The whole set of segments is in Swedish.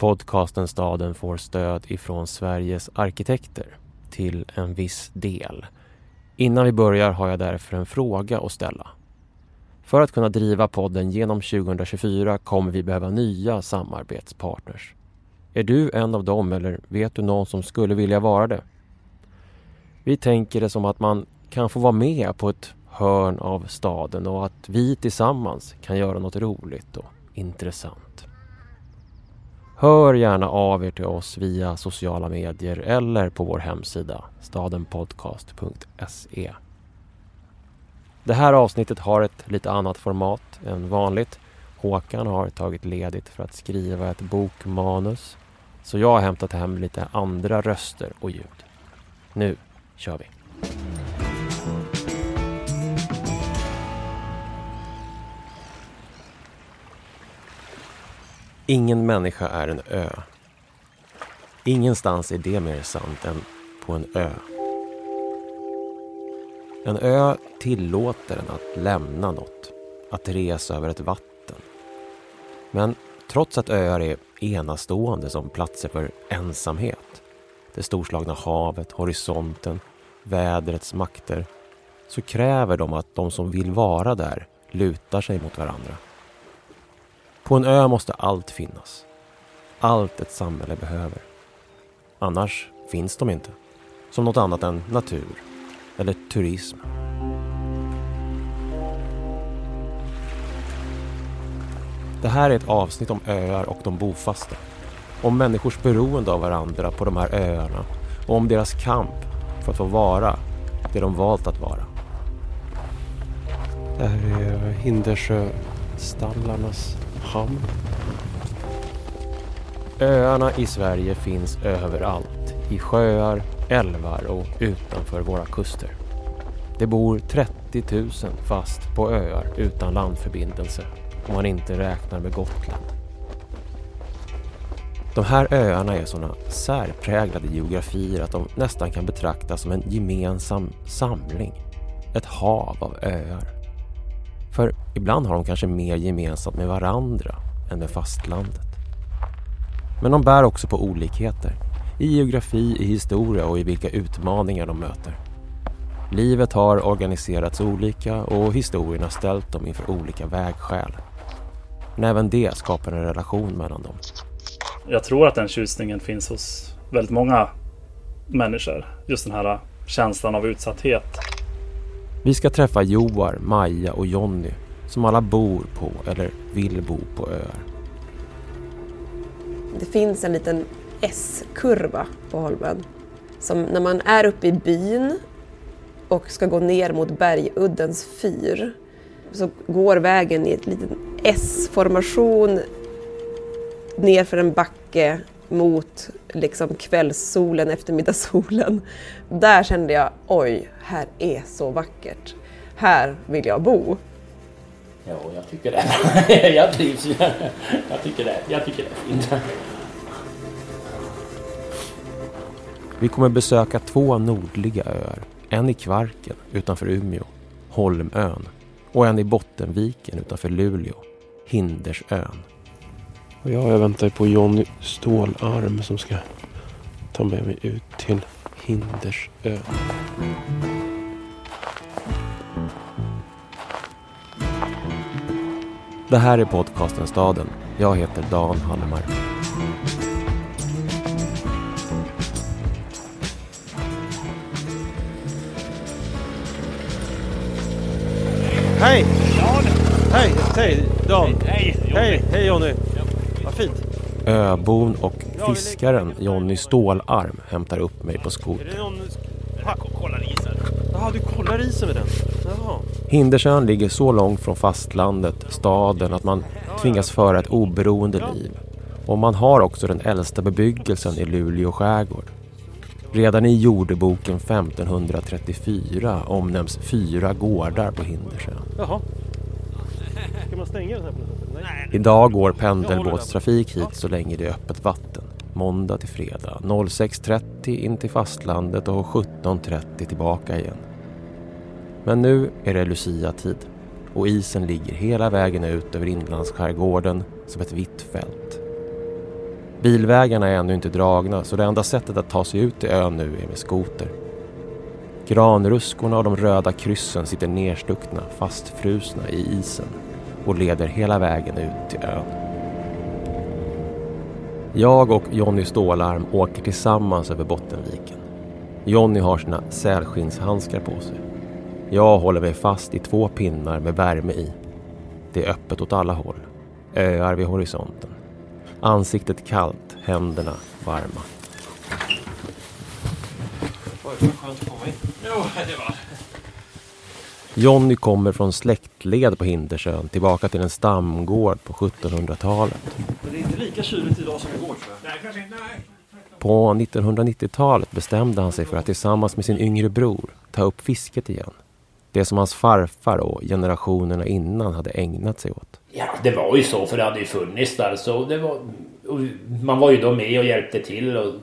Podcasten Staden får stöd ifrån Sveriges arkitekter till en viss del. Innan vi börjar har jag därför en fråga att ställa. För att kunna driva podden genom 2024 kommer vi behöva nya samarbetspartners. Är du en av dem eller vet du någon som skulle vilja vara det? Vi tänker det som att man kan få vara med på ett hörn av staden och att vi tillsammans kan göra något roligt och intressant. Hör gärna av er till oss via sociala medier eller på vår hemsida stadenpodcast.se. Det här avsnittet har ett lite annat format än vanligt. Håkan har tagit ledigt för att skriva ett bokmanus. Så jag har hämtat hem lite andra röster och ljud. Nu kör vi! Ingen människa är en ö. Ingenstans är det mer sant än på en ö. En ö tillåter en att lämna något, att resa över ett vatten. Men trots att öar är enastående som platser för ensamhet, det storslagna havet, horisonten, vädrets makter, så kräver de att de som vill vara där lutar sig mot varandra. På en ö måste allt finnas. Allt ett samhälle behöver. Annars finns de inte. Som något annat än natur eller turism. Det här är ett avsnitt om öar och de bofasta. Om människors beroende av varandra på de här öarna och om deras kamp för att få vara det de valt att vara. Det här är Hindersjöstallarnas hamn. Öarna i Sverige finns överallt. I sjöar, älvar och utanför våra kuster. Det bor 30 000 fast på öar utan landförbindelse om man inte räknar med Gotland. De här öarna är sådana särpräglade geografier att de nästan kan betraktas som en gemensam samling. Ett hav av öar. För ibland har de kanske mer gemensamt med varandra än med fastlandet. Men de bär också på olikheter. I geografi, i historia och i vilka utmaningar de möter. Livet har organiserats olika och historien har ställt dem inför olika vägskäl. Men även det skapar en relation mellan dem. Jag tror att den tjusningen finns hos väldigt många människor. Just den här känslan av utsatthet. Vi ska träffa Joar, Maja och Jonny som alla bor på eller vill bo på öar. Det finns en liten S-kurva på holmen. Som när man är uppe i byn och ska gå ner mot Berguddens fyr så går vägen i en liten S-formation ner för en backe mot liksom kvällssolen, eftermiddagssolen. Där kände jag, oj, här är så vackert. Här vill jag bo. Ja, jag tycker det. jag trivs. Jag tycker det. Jag tycker det är fint. Vi kommer besöka två nordliga öar. En i Kvarken utanför Umeå, Holmön. Och en i Bottenviken utanför Luleå, Hindersön. Och jag väntar på Jonny Stålarm som ska ta med mig ut till Hindersö. Det här är podcasten Staden. Jag heter Dan Hallemark. Hej! Hej, hej Dan! Hej, Hej, hej Jonny! Öbon och fiskaren Jonny Stålarm hämtar upp mig på skoter. det någon... Kolla isen. Jaha, du kollar isen med den? Jaha. Hindersön ligger så långt från fastlandet, staden, att man tvingas föra ett oberoende liv. Och man har också den äldsta bebyggelsen i Luleå skärgård. Redan i jordeboken 1534 omnämns fyra gårdar på Hindersön. Jaha. Ska man stänga den här på något sätt? Nej. Idag går pendelbåtstrafik hit så länge det är öppet vatten. Måndag till fredag 06.30 in till fastlandet och 17.30 tillbaka igen. Men nu är det Lucia-tid och isen ligger hela vägen ut över inlandsskärgården som ett vitt fält. Bilvägarna är ännu inte dragna så det enda sättet att ta sig ut till ön nu är med skoter. Granruskorna och de röda kryssen sitter nerstuckna, fastfrusna i isen och leder hela vägen ut till ön. Jag och Jonny Stålarm åker tillsammans över Bottenviken. Jonny har sina sälskinnshandskar på sig. Jag håller mig fast i två pinnar med värme i. Det är öppet åt alla håll. Öar vid horisonten. Ansiktet kallt, händerna varma. Oj, vad skönt att komma in. Jonny kommer från släktled på Hindersön tillbaka till en stamgård på 1700-talet. Det är inte lika kyligt idag som igår tror jag. Nej, kanske inte. Nej. På 1990-talet bestämde han sig för att tillsammans med sin yngre bror ta upp fisket igen. Det som hans farfar och generationerna innan hade ägnat sig åt. Ja, det var ju så för det hade ju funnits där. Så det var, man var ju då med och hjälpte till. Och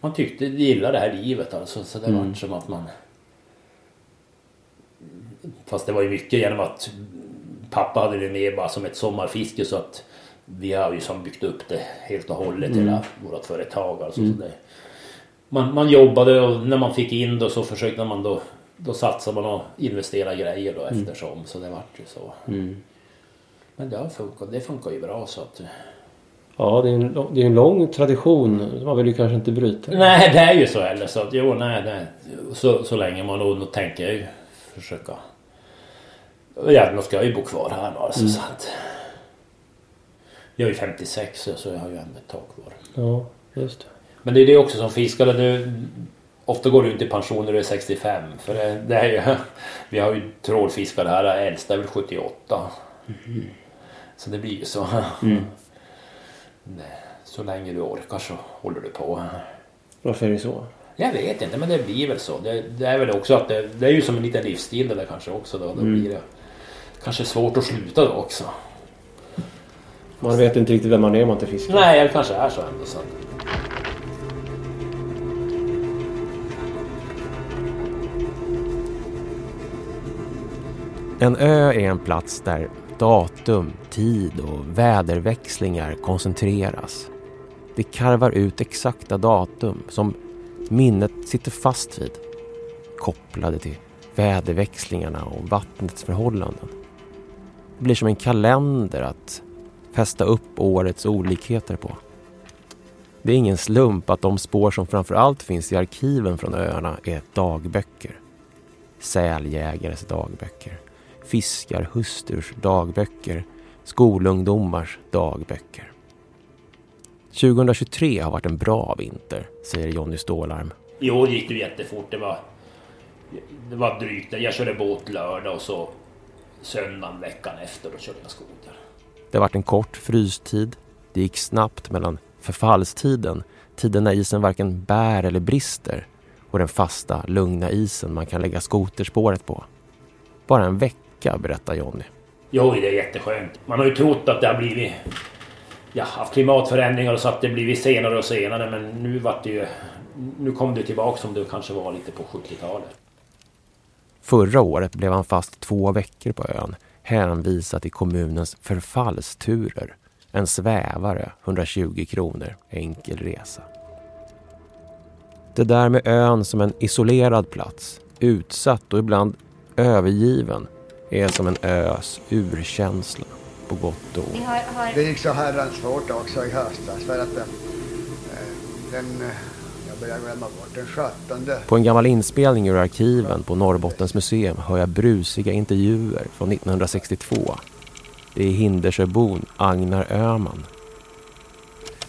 man tyckte gillade det här livet alltså. Så det Mm. var som att man... Fast det var ju mycket genom att pappa hade det med bara som ett sommarfiske så att vi har ju som byggt upp det helt och hållet Mm. hela vårt företag. Alltså, så det, man, man jobbade och när man fick in då så försökte man då då satsade man och investerade grejer då eftersom så det vart ju så. Mm. Men det har funkat, det funkar ju bra så att... Ja, det är, en, det är en lång tradition. Man vill ju kanske inte bryta. Nej det är ju så heller så att jo nej, nej. Så, så länge man då tänker jag ju försöka. Ja, då ska jag ju bo kvar här då alltså, så att. Jag är ju 56 så jag har ju ändå ett tag kvar. Ja, just det. Men det är det också som fiskare. Du, ofta går du inte i pension när du är 65. För det, det är ju, vi har ju trålfiskare här. Äldsta är väl 78. Så det blir ju så. Nej, Så länge du orkar så håller du på. Varför är det så? Jag vet inte men det blir väl så. Det, det är väl också att det, det är ju som en liten livsstil det där kanske också då. Då blir det kanske svårt att sluta då också. Man vet inte riktigt vem man är om man inte fiskar. Nej, det kanske är så ändå. Så. En ö är en plats där datum, tid och väderväxlingar koncentreras. Det karvar ut exakta datum som minnet sitter fast vid. Kopplade till väderväxlingarna och vattnets förhållanden. Det blir som en kalender att fästa upp årets olikheter på. Det är ingen slump att de spår som framförallt finns i arkiven från öarna är dagböcker. Säljägares dagböcker fiskarhustrurs dagböcker, skolungdomars dagböcker. 2023 har varit en bra vinter, säger Jonny Stålarm. I år gick det jättefort. Det var, det var drygt. Jag körde båt lördag och så söndagen veckan efter då körde jag skoter. Det har varit en kort frystid. Det gick snabbt mellan förfallstiden, tiden när isen varken bär eller brister och den fasta, lugna isen man kan lägga skoterspåret på. Bara en vecka, berättar Jonny. Jo, det är jätteskönt. Man har ju trott att det har blivit... Ja, haft klimatförändringar och så att det blivit senare och senare men nu vart det ju... Nu kom det tillbaka som det kanske var lite på 70-talet. Förra året blev han fast två veckor på ön, hänvisad till kommunens förfallsturer. En svävare, 120 kronor, enkel resa. Det där med ön som en isolerad plats, utsatt och ibland övergiven, är som en ös urkänsla, på gott och ont. Vi har, har Det gick så herrans fort också i höstas för att eh, den, eh, jag börjar glömma bort, den 17 På en gammal inspelning ur arkiven på Norrbottens museum hör jag brusiga intervjuer från 1962. Det är Hindersöbon Agnar Öhman.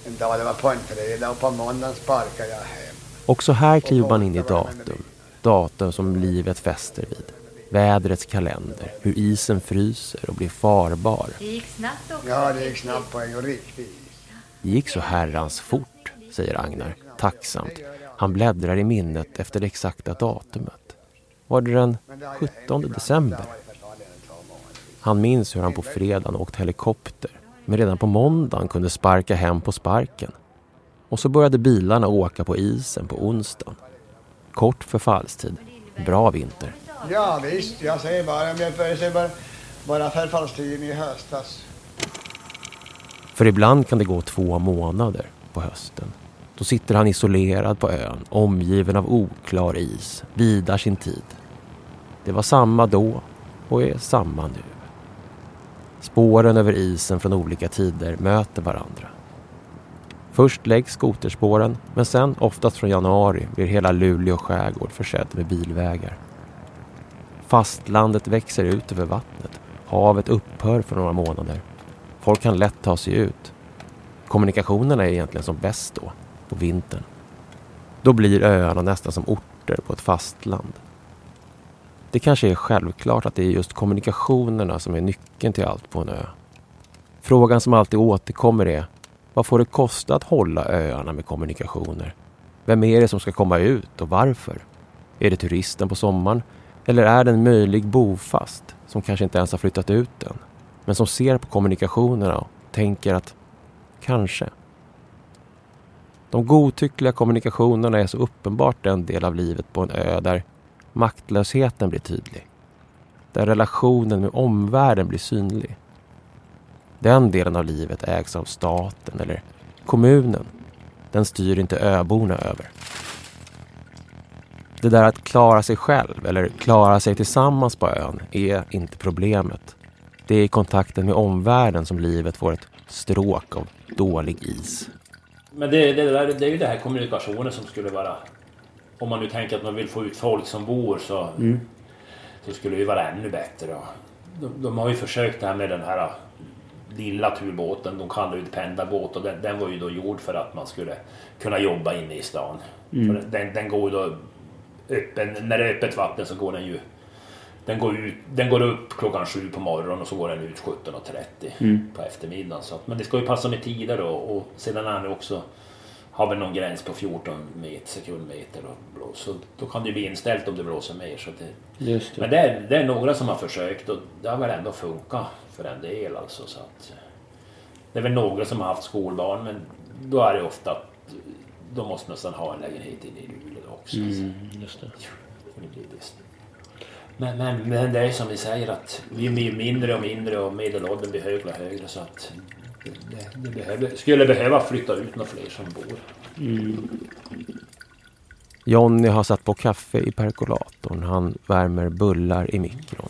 en dag, det var på en fredag och på måndagen sparkade jag hem. Också här kliver man in i datum. Datum som livet fäster vid. Vädrets kalender, hur isen fryser och blir farbar. det gick snabbt också. Ja, det gick snabbt på en riktig is. Det gick så herrans fort, säger Agnar tacksamt. Han bläddrar i minnet efter det exakta datumet. Var det den 17 december? Han minns hur han på fredagen åkte helikopter men redan på måndagen kunde sparka hem på sparken. Och så började bilarna åka på isen på onsdagen. Kort förfallstid. Bra vinter. Ja visst, jag säger bara, jag säger bara, bara förfallstiden i höstas. För ibland kan det gå två månader på hösten. Då sitter han isolerad på ön, omgiven av oklar is, bidar sin tid. Det var samma då och är samma nu. Spåren över isen från olika tider möter varandra. Först läggs skoterspåren, men sen, oftast från januari, blir hela Luleå skärgård försedd med bilvägar. Fastlandet växer ut över vattnet. Havet upphör för några månader. Folk kan lätt ta sig ut. Kommunikationerna är egentligen som bäst då, på vintern. Då blir öarna nästan som orter på ett fastland. Det kanske är självklart att det är just kommunikationerna som är nyckeln till allt på en ö. Frågan som alltid återkommer är vad får det kosta att hålla öarna med kommunikationer? Vem är det som ska komma ut och varför? Är det turisten på sommaren eller är det en möjlig bofast som kanske inte ens har flyttat ut än men som ser på kommunikationerna och tänker att kanske. De godtyckliga kommunikationerna är så uppenbart den del av livet på en ö där maktlösheten blir tydlig. Där relationen med omvärlden blir synlig. Den delen av livet ägs av staten eller kommunen. Den styr inte öborna över. Det där att klara sig själv eller klara sig tillsammans på ön är inte problemet. Det är i kontakten med omvärlden som livet får ett stråk av dålig is. Men det, det, där, det är ju det här kommunikationen som skulle vara... Om man nu tänker att man vill få ut folk som bor så, Mm. så skulle det ju vara ännu bättre. De, de har ju försökt det här med den här lilla turbåten, de kallar det pendarbåt och den, den var ju då gjord för att man skulle kunna jobba inne i stan. Mm. Den, den går ju då öppen, när det är öppet vatten så går den ju den går, ut, den går upp klockan sju på morgonen och så går den ut 17.30 Mm. på eftermiddagen. Så att, men det ska ju passa med tider då och sedan är det också har vi någon gräns på 14 meter, sekundmeter och blås. Så då kan det bli inställt om det blåser mer. Så det, det. men det är, det är några som har försökt och det har väl ändå funkat för en del alltså. Så att, det är väl några som har haft skolbarn men då är det ofta att då måste nästan ha en lägenhet inne i Luleå också. Mm, just det. För det blir bäst. Men, men, men det är som vi säger att vi blir mindre och mindre och medelåldern blir högre och högre så att det, det, behöver, skulle behöva flytta ut några fler som bor. Mm. Jonny har satt på kaffe i perkolatorn. Han värmer bullar i mikron.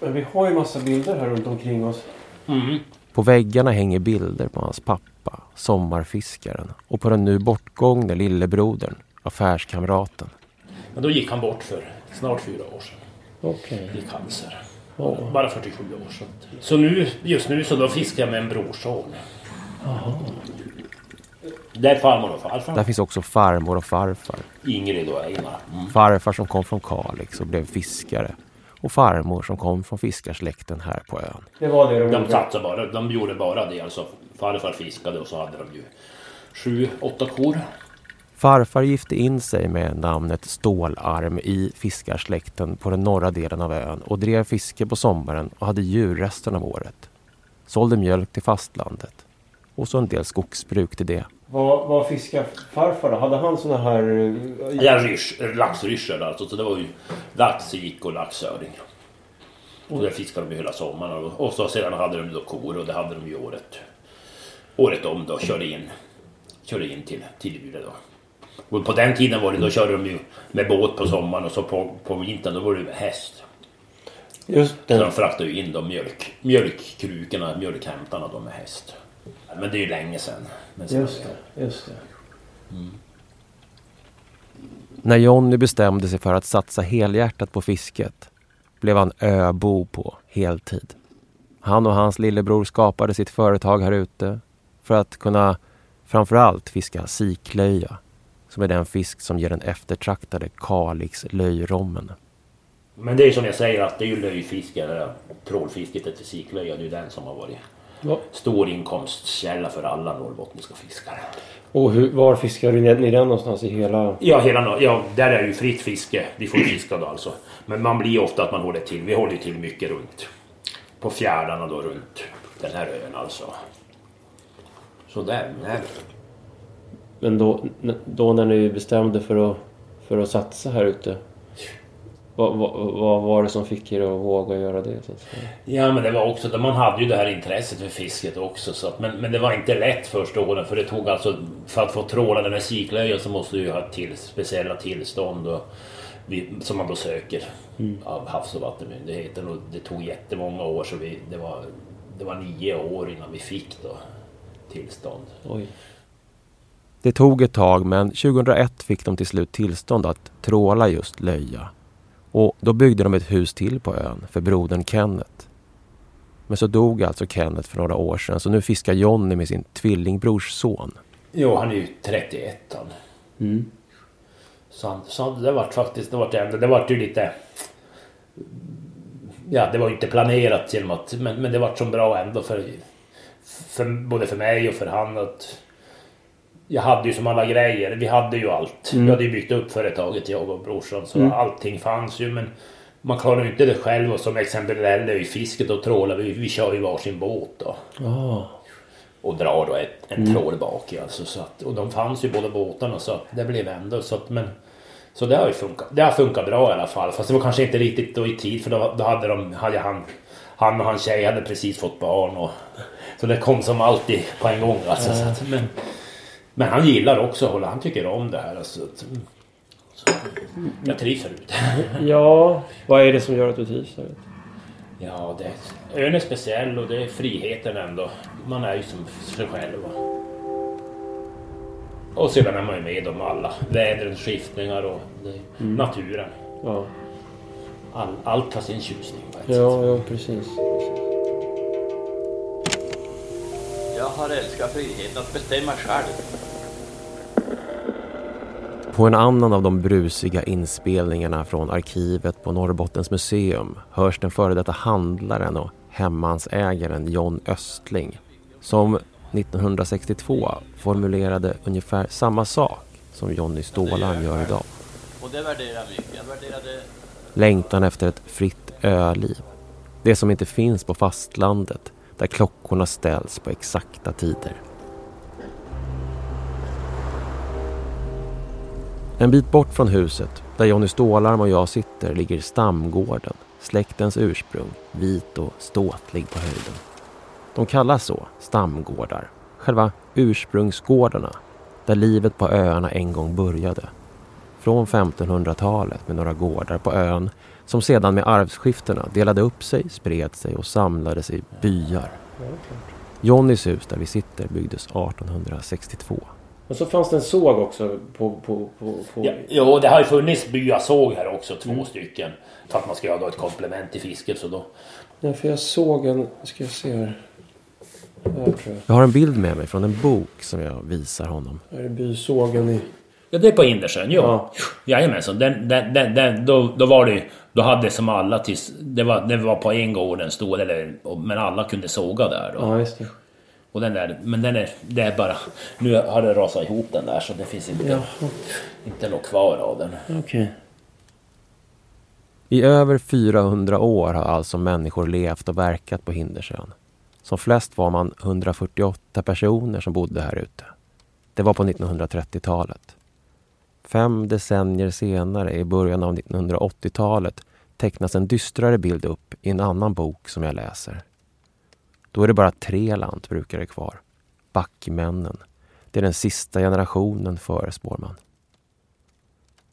Men vi har ju massa bilder här runt omkring oss. Mm. På väggarna hänger bilder på hans pappa, sommarfiskaren och på den nu bortgångne lillebrodern, affärskamraten. Men då gick han bort för snart fyra år sedan Okej. i cancer. Ja. Bara 47 år sedan. Så nu, just nu så då fiskar jag med en brorson. Det är farmor och farfar. Där finns också farmor och farfar. Ingrid och Einar. Mm. Farfar som kom från Kalix och blev fiskare. Och farmor som kom från fiskarsläkten här på ön. Det var det de De gjorde. satsade bara, de gjorde bara det. Alltså farfar fiskade och så hade de ju sju, åtta kor. Farfar gifte in sig med namnet Stålarm i fiskarsläkten på den norra delen av ön och drev fiske på sommaren och hade djur resten av året. Sålde mjölk till fastlandet. Och så en del skogsbruk till det. Vad, vad fiskar farfar då? Hade han såna här... eh, Ja, rysch, laxryssjor alltså. Så det var ju lax, sik och laxöring. Och det fiskade de ju hela sommaren. Och- Och så sedan hade de då kor och det hade de ju året, året om då. Körde in, körde in till, till Luleå då. Och på den tiden var det, då körde de ju med båt på sommaren och så på, på vintern då var det med häst. Just Så de det. fraktade ju in de mjölk, mjölkkrukorna, mjölkhämtarna då med häst. Men det är ju länge sedan. Men sen- Just det. Just det. När Jonny bestämde sig för att satsa helhjärtat på fisket blev han öbo på heltid. Han och hans lillebror skapade sitt företag här ute för att kunna framförallt fiska siklöja som är den fisk som ger den eftertraktade Kalix löjrommen. Men det är som jag säger att det är ju löjfiske, trålfisket efter siklöja, det är ju den som har varit Ja. stor inkomstkälla för alla norrbottniska fiskare. Och hur, var fiskar ni den någonstans i hela... Ja, hela, ja, där är ju fritt fiske. Vi får ju fiska då alltså. Men man blir ofta att man håller till. Vi håller till mycket runt. På fjärdarna då runt den här ön alltså. Så där, där. Men då, då när ni bestämde för att, för att satsa här ute. Vad, vad, vad var det som fick er att våga göra det? Så? Ja men det var också, man hade ju det här intresset för fisket också. Så att, men, men det var inte lätt första åren för det tog alltså, för att få tråla den här siklöjan så måste du ju ha till, speciella tillstånd och, vi, som man då söker av Havs och vattenmyndigheten. Och det tog jättemånga år så vi, det, var, det var nio år innan vi fick då tillstånd. Oj. Det tog ett tag men 2001 fick de till slut tillstånd att tråla just löja. Och då byggde de ett hus till på ön för brodern Kenneth. Men så dog alltså Kenneth för några år sedan så nu fiskar Jonny med sin tvillingbrors son. Jo, han är ju 31 han. Mm. Så, så det vart faktiskt, det vart ändå, det vart ju lite... Ja, det var ju inte planerat genom att, men, men det vart så bra ändå för, för både för mig och för han att jag hade ju som alla grejer, vi hade ju allt. Vi hade ju byggt upp företaget jag och brorsan så allting fanns ju men man klarar ju inte det själv och som exempel det här löjfisket och trålar vi, vi kör ju varsin båt då. Ah. Och drar då ett, en trål bak i alltså. Så att, och de fanns ju båda båtarna så att det blev ändå så att men så det har ju funkat. Det har funkat bra i alla fall. Fast det var kanske inte riktigt då i tid för då, då hade de, hade han, han och hans tjej hade precis fått barn och så det kom som alltid på en gång alltså. Så att, men, men han gillar också att hålla, han tycker om det här alltså. att- Så, jag trivs här ute. Ja, vad är det som gör att du trivs där? Ja, det, ön är speciell och det är friheten ändå. Man är ju som sig själv. va. Och sedan är man ju med om alla vädrens skiftningar och det, naturen. Ja, All, allt har sin tjusning. på ett sätt. ja, ja precis. Jag har älskat friheten att bestämma själv. På en annan av de brusiga inspelningarna från arkivet på Norrbottens museum hörs den före detta handlaren och hemmansägaren John Östling som 1962 formulerade ungefär samma sak som Johnny Stålarm gör idag. Och det värderar jag mycket. Jag värderade Längtan efter ett fritt öliv. Det som inte finns på fastlandet där klockorna ställs på exakta tider. En bit bort från huset, där Johnny Stålarm och jag sitter, ligger Stamgården. Släktens ursprung, vit och ståtlig på höjden. De kallas så, stamgårdar. Själva ursprungsgårdarna, där livet på öarna en gång började. Från 1500-talet med några gårdar på ön som sedan med arvsskiftena delade upp sig, spred sig och samlades i byar. Johnnys hus där vi sitter byggdes 1862. Och så fanns det en såg också på... på, på, på... Ja, jo, det har ju funnits byasåg här också, två stycken. För att man ska ha ett komplement till fisket så då... Ja, för jag såg en... Ska jag se här. Jag. Jag har en bild med mig från en bok som jag visar honom. Här är bysågen i... Ja, det är på Indersjön, jo. Ja. Jajamensan, den, den, den, den, då, då var det Då hade som alla tills... Det var, det var på en gård den stod, eller, och- men alla kunde såga där då. Ja, just det. Och den där, men den är, det är bara... Nu har det rasat ihop den där så det finns inte, Ja, inte något kvar av den. okej. I över 400 år har alltså människor levt och verkat på Hindersön. Som flest var man 148 personer som bodde här ute. Det var på 1930-talet. Fem decennier senare, i början av 1980-talet, tecknas en dystrare bild upp i en annan bok som jag läser. Då är det bara tre lantbrukare kvar. Backmännen. Det är den sista generationen, förespår man.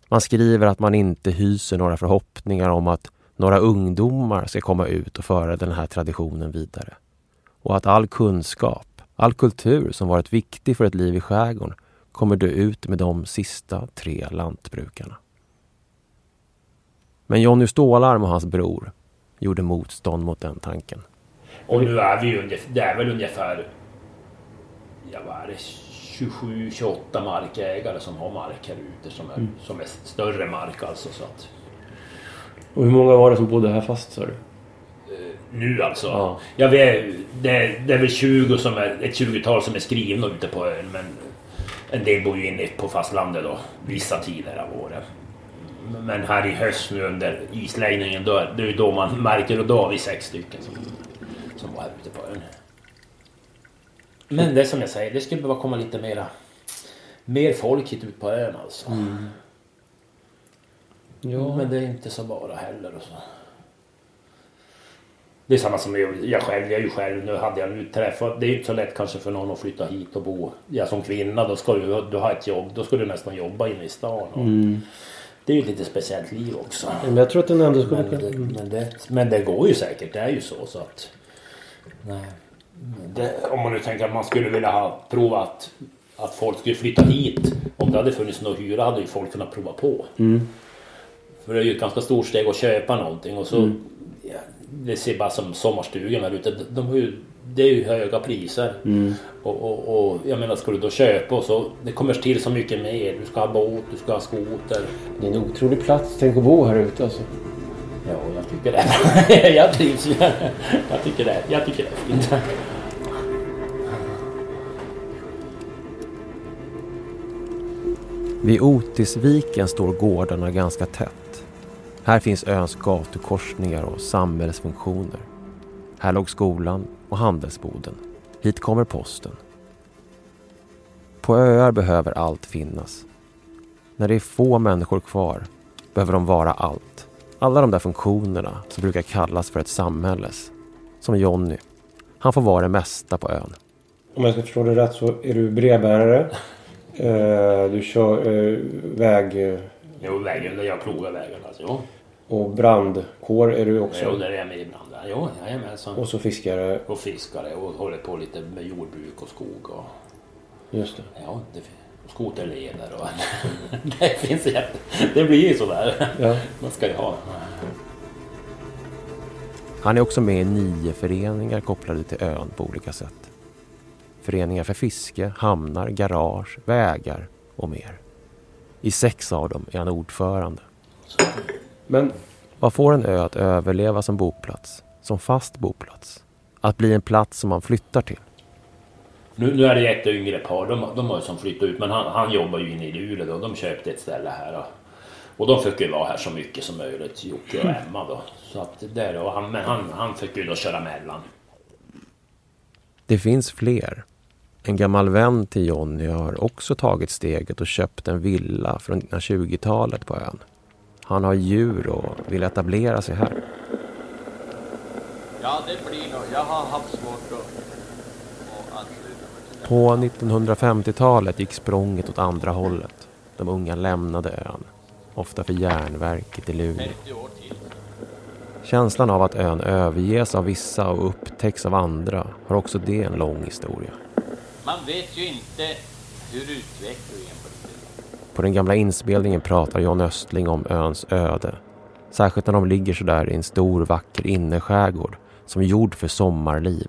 Man skriver att man inte hyser några förhoppningar om att några ungdomar ska komma ut och föra den här traditionen vidare. Och att all kunskap, all kultur som varit viktig för ett liv i skärgården kommer dö ut med de sista tre lantbrukarna. Men Jonny Stålarm och hans bror gjorde motstånd mot den tanken. Och nu är vi ju ungefär, det är väl ungefär... Ja, vad är det? 27-28 markägare som har mark här ute som är, som är större mark alltså. Så att, Och hur många var det som bodde här fast sa du? nu alltså. Ja. Ja, vi är, det, det är väl 20 som är, ett 20-tal som är skrivna ute på ön men en del bor ju inne på fastlandet då, vissa tider av året. Men här i höst nu under isläggningen, då, det är ju då man märker och då har vi sex stycken som, som var här ute på ön. Men det är som jag säger, det skulle behöva komma lite mera mer folk hit ut på ön alltså. Ja. Men det är inte så bara heller. Och så. Det är samma som jag, jag själv, jag är ju själv, nu hade jag nu träffat, det är ju inte så lätt kanske för någon att flytta hit och bo. Jag som kvinna, då ska du, du ha ett jobb, då ska du nästan jobba inne i stan. Och Mm. Det är ju ett lite speciellt liv också. Men jag tror att den ändå skulle Men det, kunna... men, det, men det går ju säkert, det är ju så. så att, nej. Det, om man nu tänker att man skulle vilja ha provat att folk skulle flytta hit. Om det hade funnits någon hyra hade ju folk kunnat prova på. Mm. För det är ju ett ganska stort steg att köpa någonting och så Mm. ja, Det ser bara som sommarstugan här ute. De har ju, det är ju höga priser. Mm. Och, och, och jag menar ska du då köpa och så det kommer till så mycket mer. Du ska ha båt, du ska ha skoter. Det är en otrolig plats. Tänk att bo här ute alltså. Ja, jag tycker det. jag trivs ju. Jag tycker det. Jag tycker det är fint. Vid Otisviken står gårdarna ganska tätt. Här finns öns gatukorsningar och samhällsfunktioner. Här låg skolan och handelsboden. Hit kommer posten. På öar behöver allt finnas. När det är få människor kvar behöver de vara allt. Alla de där funktionerna som brukar kallas för ett samhälles. Som Jonny. Han får vara det mesta på ön. Om jag ska förstå det rätt så är du brevbärare. Eh, du kör eh, väg eh, Jo, vägen jag plogar vägen alltså. Jo, och brandkår är du också. jo där är jag med ibland. Jo, jag är med. Så. Och så fiskare. Och fiskare och håller på lite med jordbruk och skog och Just det. ja, det, och skoterleder och det finns jätte... Det blir ju sådär. Ja. Man ska ju ha. Han är också med i nio föreningar kopplade till ön på olika sätt. Föreningar för fiske, hamnar, garage, vägar och mer. I sex av dem är han ordförande. Men Vad får en ö att överleva som boplats? Som fast boplats? Att bli en plats som man flyttar till? Nu, nu är det ett yngre par, de, de har ju som flyttat ut men han, han jobbar ju inne i Luleå då. De köpte ett ställe här. Och, och de fick ju vara här så mycket som möjligt, Jocke och Emma då. Så att där då, han, men han, han fick ju då köra mellan. Det finns fler. En gammal vän till Jonny har också tagit steget och köpt en villa från 1920-talet på ön. Han har djur och vill etablera sig här. Ja, det blir nog. Jag har haft svårt att ansluta mig till det. På 1950-talet gick språnget åt andra hållet. De unga lämnade ön. Ofta för järnverket i Luleå. 50 år till. Känslan av att ön överges av vissa och upptäcks av andra har också det en lång historia. Man vet ju inte hur utvecklingen blir. På den gamla inspelningen pratar John Östling om öns öde. Särskilt när de ligger sådär i en stor vacker innerskärgård som gjord för sommarliv.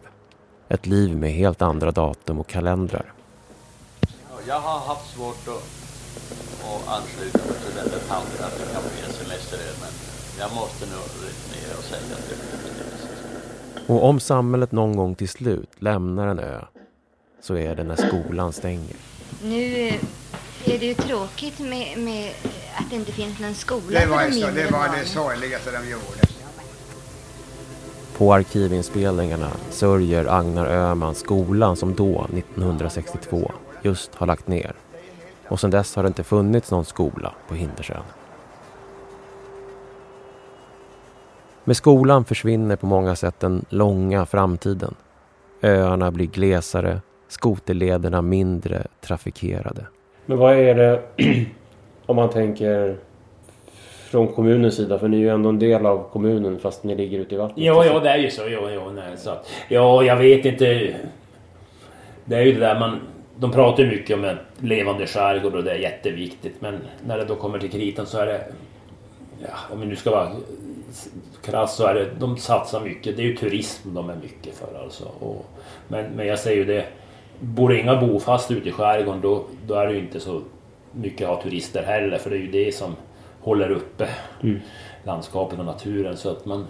Ett liv med helt andra datum och kalendrar. Jag har haft svårt att, att ansluta mig till den där tanken att det kan bli en semesterö, men jag måste nog returnera och säga att det blir. Och om samhället någon gång till slut lämnar en ö så är det när skolan stänger. Nu eh, är det ju tråkigt med, med att det inte finns någon skola Det var, för de så, mindre det, var barnen. det sorgligaste de gjorde. På arkivinspelningarna sörjer Agnar Öhman skolan som då, 1962, just har lagt ner. Och sedan dess har det inte funnits någon skola på Hindersön. Med skolan försvinner på många sätt den långa framtiden. Öarna blir glesare, skoterlederna mindre trafikerade. Men vad är det om man tänker från kommunens sida? För ni är ju ändå en del av kommunen fast ni ligger ute i vattnet. Ja, ja, det är ju så. Ja, ja, nej, så att, ja, jag vet inte. Det är ju det där man... De pratar ju mycket om en levande skärgård och det är jätteviktigt. Men när det då kommer till kritan så är det... Ja, om vi nu ska vara krass så är det... De satsar mycket. Det är ju turism de är mycket för alltså. Och, men, men jag säger ju det. Bor det inga bofast ute i skärgården då, då är det ju inte så mycket att ha turister heller. För det är ju det som håller uppe Mm. landskapet och naturen. Så att man...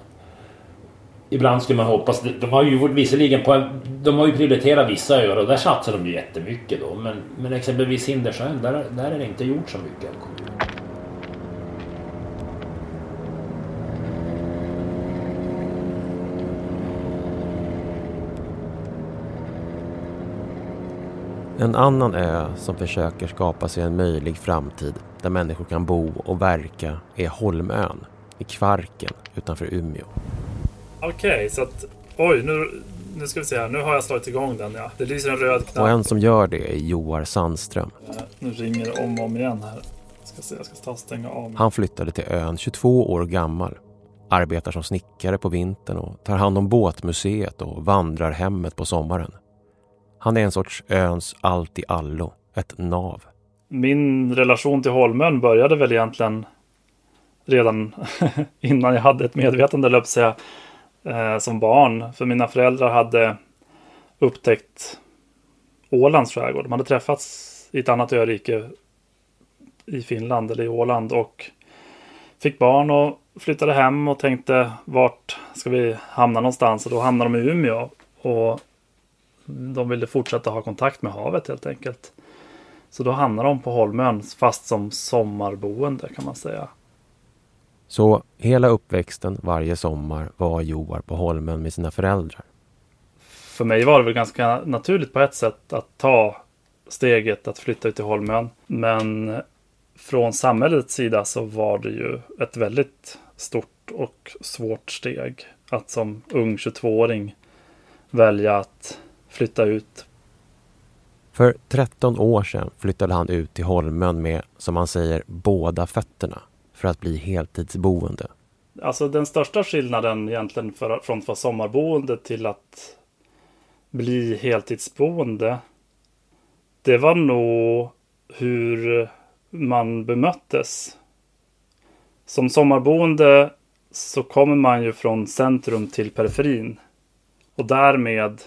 Ibland skulle man hoppas... De har ju visserligen på en, De har ju prioriterat vissa öar och där satsar de ju jättemycket då. Men, men exempelvis Hindersjön, där, där är det inte gjort så mycket av kommunen. En annan ö som försöker skapa sig en möjlig framtid där människor kan bo och verka är Holmön i Kvarken utanför Umeå. Okej, okay, så att oj, nu, nu ska vi se här. Nu har jag slagit igång den. Ja. Det lyser en röd knapp. Och en som gör det är Joar Sandström. Nu ringer det om och om igen här. Jag ska se, jag ska ta stänga av. Han flyttade till ön 22 år gammal. Arbetar som snickare på vintern och tar hand om båtmuseet och vandrarhemmet på sommaren. Han är en sorts öns allt i allo, ett nav. Min relation till Holmön började väl egentligen redan innan jag hade ett medvetande, löp säga, eh, som barn. För mina föräldrar hade upptäckt Ålands skärgård. De hade träffats i ett annat örike i Finland eller i Åland och fick barn och flyttade hem och tänkte vart ska vi hamna någonstans? Och då hamnade de i Umeå. Och de ville fortsätta ha kontakt med havet helt enkelt. Så då hamnade de på Holmön fast som sommarboende kan man säga. Så hela uppväxten varje sommar var Joar på Holmen med sina föräldrar. För mig var det väl ganska naturligt på ett sätt att ta steget att flytta ut till Holmön. Men från samhällets sida så var det ju ett väldigt stort och svårt steg att som ung 22-åring välja att flytta ut. För 13 år sedan flyttade han ut till Holmön med, som han säger, båda fötterna för att bli heltidsboende. Alltså den största skillnaden egentligen för, från att vara sommarboende till att bli heltidsboende. Det var nog hur man bemöttes. Som sommarboende så kommer man ju från centrum till periferin. Och därmed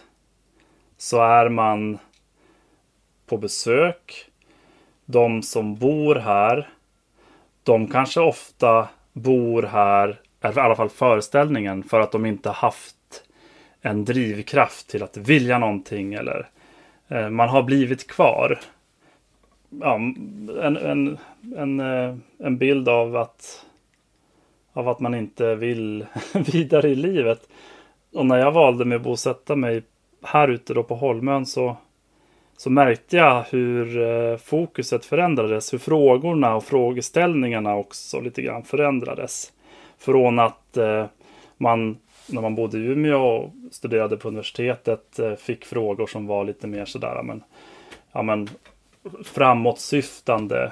så är man på besök. De som bor här de kanske ofta bor här, eller i alla fall föreställningen, för att de inte haft en drivkraft till att vilja någonting eller eh, man har blivit kvar. Ja, en, en, en, eh, en bild av att, av att man inte vill vidare i livet. Och när jag valde mig att bosätta mig här ute då på Holmön så så märkte jag hur eh, fokuset förändrades, hur frågorna och frågeställningarna också lite grann förändrades. Från att eh, man, när man bodde i Umeå och studerade på universitetet, eh, fick frågor som var lite mer sådär, men, ja, men framåtsyftande,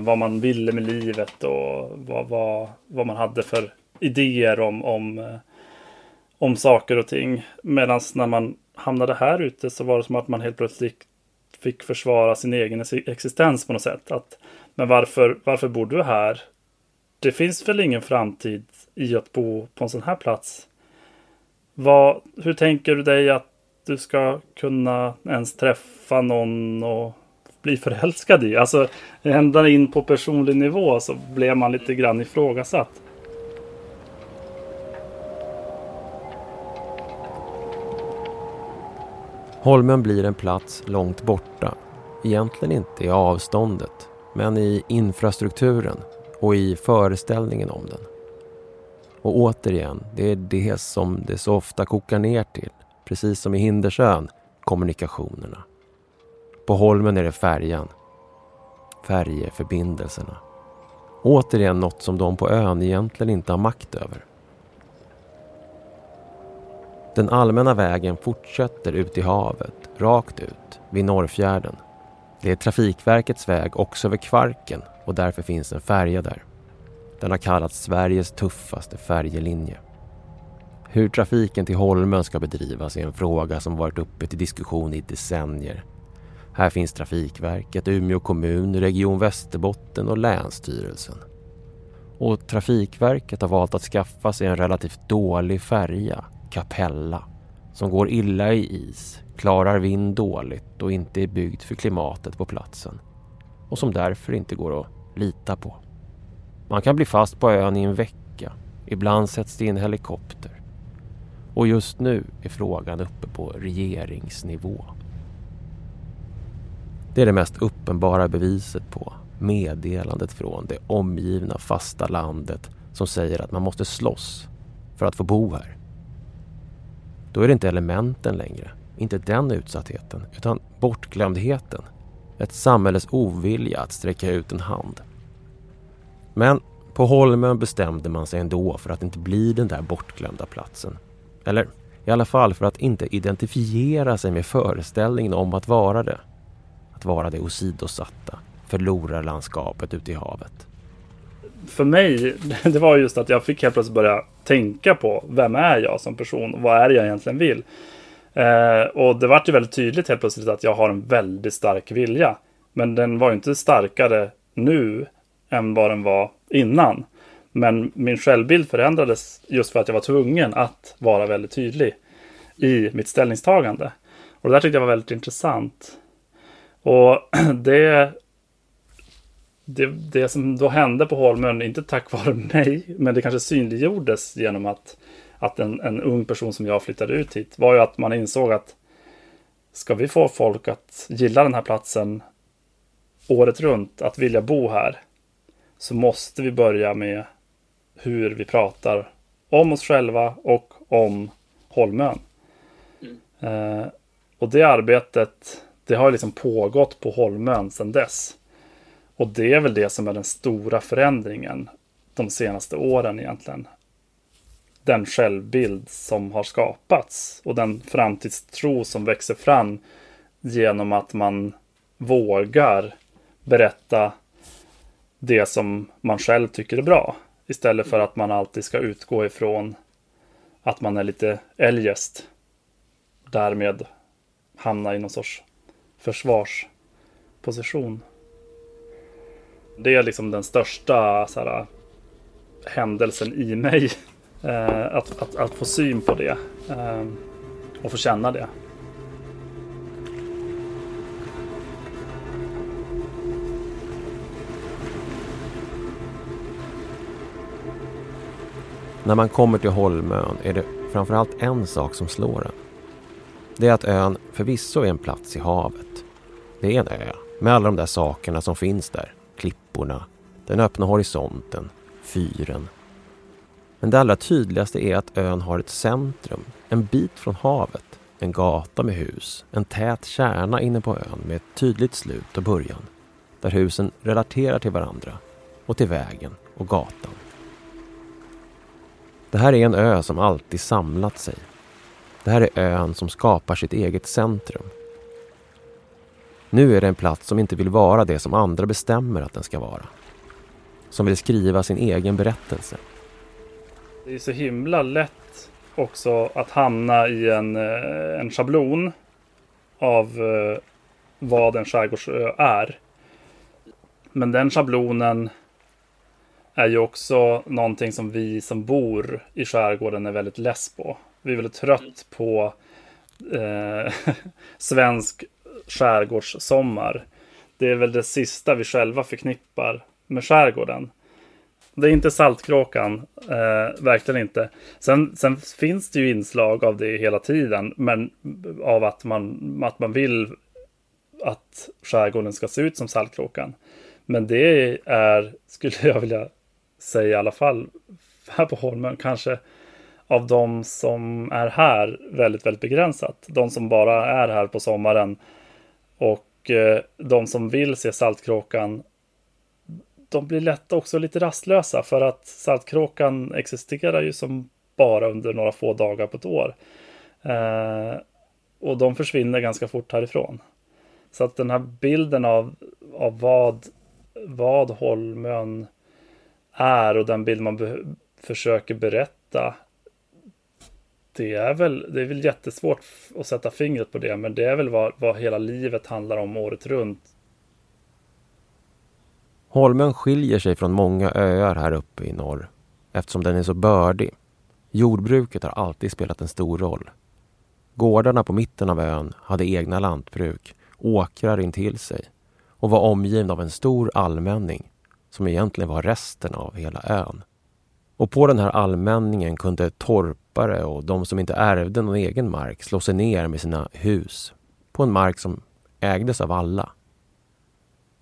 vad man ville med livet och vad, vad, vad man hade för idéer om, om, om saker och ting. Medan när man hamnade här ute så var det som att man helt plötsligt fick försvara sin egen existens på något sätt. Att, men varför, varför bor du här? Det finns väl ingen framtid i att bo på en sån här plats? Vad, hur tänker du dig att du ska kunna ens träffa någon och bli förälskad i? Alltså ända in på personlig nivå så blev man lite grann ifrågasatt. Holmen blir en plats långt borta. Egentligen inte i avståndet, men i infrastrukturen och i föreställningen om den. Och återigen, det är det som det så ofta kokar ner till. Precis som i Hindersön, kommunikationerna. På Holmen är det färjan. Färjeförbindelserna. Återigen något som de på ön egentligen inte har makt över. Den allmänna vägen fortsätter ut i havet, rakt ut, vid Norrfjärden. Det är Trafikverkets väg också över Kvarken och därför finns en färja där. Den har kallats Sveriges tuffaste färjelinje. Hur trafiken till Holmen ska bedrivas är en fråga som varit uppe till diskussion i decennier. Här finns Trafikverket, Umeå kommun, Region Västerbotten och Länsstyrelsen. Och Trafikverket har valt att skaffa sig en relativt dålig färja Capella som går illa i is, klarar vind dåligt och inte är byggd för klimatet på platsen och som därför inte går att lita på. Man kan bli fast på ön i en vecka. Ibland sätts det in helikopter. Och just nu är frågan uppe på regeringsnivå. Det är det mest uppenbara beviset på meddelandet från det omgivna fasta landet som säger att man måste slåss för att få bo här. Då är det inte elementen längre, inte den utsattheten, utan bortglömdheten. Ett samhälles ovilja att sträcka ut en hand. Men på Holmön bestämde man sig ändå för att inte bli den där bortglömda platsen. Eller i alla fall för att inte identifiera sig med föreställningen om att vara det. Att vara det åsidosatta, förlorarlandskapet ute i havet. För mig, det var just att jag fick helt plötsligt börja tänka på vem är jag som person? Vad är det jag egentligen vill? Eh, och det vart ju väldigt tydligt helt plötsligt att jag har en väldigt stark vilja. Men den var ju inte starkare nu än vad den var innan. Men min självbild förändrades just för att jag var tvungen att vara väldigt tydlig i mitt ställningstagande. Och det där tyckte jag var väldigt intressant. Och det, det, det som då hände på Holmön, inte tack vare mig, men det kanske synliggjordes genom att, att en, en ung person som jag flyttade ut hit, var ju att man insåg att ska vi få folk att gilla den här platsen året runt, att vilja bo här, så måste vi börja med hur vi pratar om oss själva och om Holmön. Mm. Eh, och det arbetet, det har liksom pågått på Holmön sedan dess. Och det är väl det som är den stora förändringen de senaste åren egentligen. Den självbild som har skapats och den framtidstro som växer fram genom att man vågar berätta det som man själv tycker är bra. Istället för att man alltid ska utgå ifrån att man är lite eljest. Därmed hamna i någon sorts försvarsposition. Det är liksom den största så här, händelsen i mig. Eh, att, att, att, få syn på det ehm, och få känna det. När man kommer till Holmön är det framförallt en sak som slår en. Det är att ön förvisso är en plats i havet. Det är en ö med alla de där sakerna som finns där. Klipporna, den öppna horisonten, fyren. Men det allra tydligaste är att ön har ett centrum, en bit från havet. En gata med hus, en tät kärna inne på ön med ett tydligt slut och början. Där husen relaterar till varandra och till vägen och gatan. Det här är en ö som alltid samlat sig. Det här är ön som skapar sitt eget centrum. Nu är det en plats som inte vill vara det som andra bestämmer att den ska vara. Som vill skriva sin egen berättelse. Det är så himla lätt också att hamna i en, eh, en schablon av eh, vad en skärgårdsö är. Men den schablonen är ju också någonting som vi som bor i skärgården är väldigt less på. Vi är väldigt trött på eh, svensk skärgårdssommar. Det är väl det sista vi själva förknippar med skärgården. Det är inte Saltkråkan, eh, verkligen inte. Sen, sen, finns det ju inslag av det hela tiden, men av att man, att man vill att skärgården ska se ut som Saltkråkan. Men det är, skulle jag vilja säga i alla fall här på Holmen kanske av de som är här väldigt, väldigt begränsat. De som bara är här på sommaren och eh, de som vill se Saltkråkan de blir lätt också lite rastlösa för att Saltkråkan existerar ju som bara under några få dagar på ett år. Eh, och de försvinner ganska fort härifrån. Så att den här bilden av, av vad, vad Holmön är och den bild man be försöker berätta. Det är, väl, det är väl jättesvårt att sätta fingret på det, men det är väl vad, vad hela livet handlar om året runt. Holmön skiljer sig från många öar här uppe i norr eftersom den är så bördig. Jordbruket har alltid spelat en stor roll. Gårdarna på mitten av ön hade egna lantbruk, åkrar intill sig och var omgivna av en stor allmänning som egentligen var resten av hela ön. Och på den här allmänningen kunde torp köpare och de som inte ärvde någon egen mark slå sig ner med sina hus på en mark som ägdes av alla.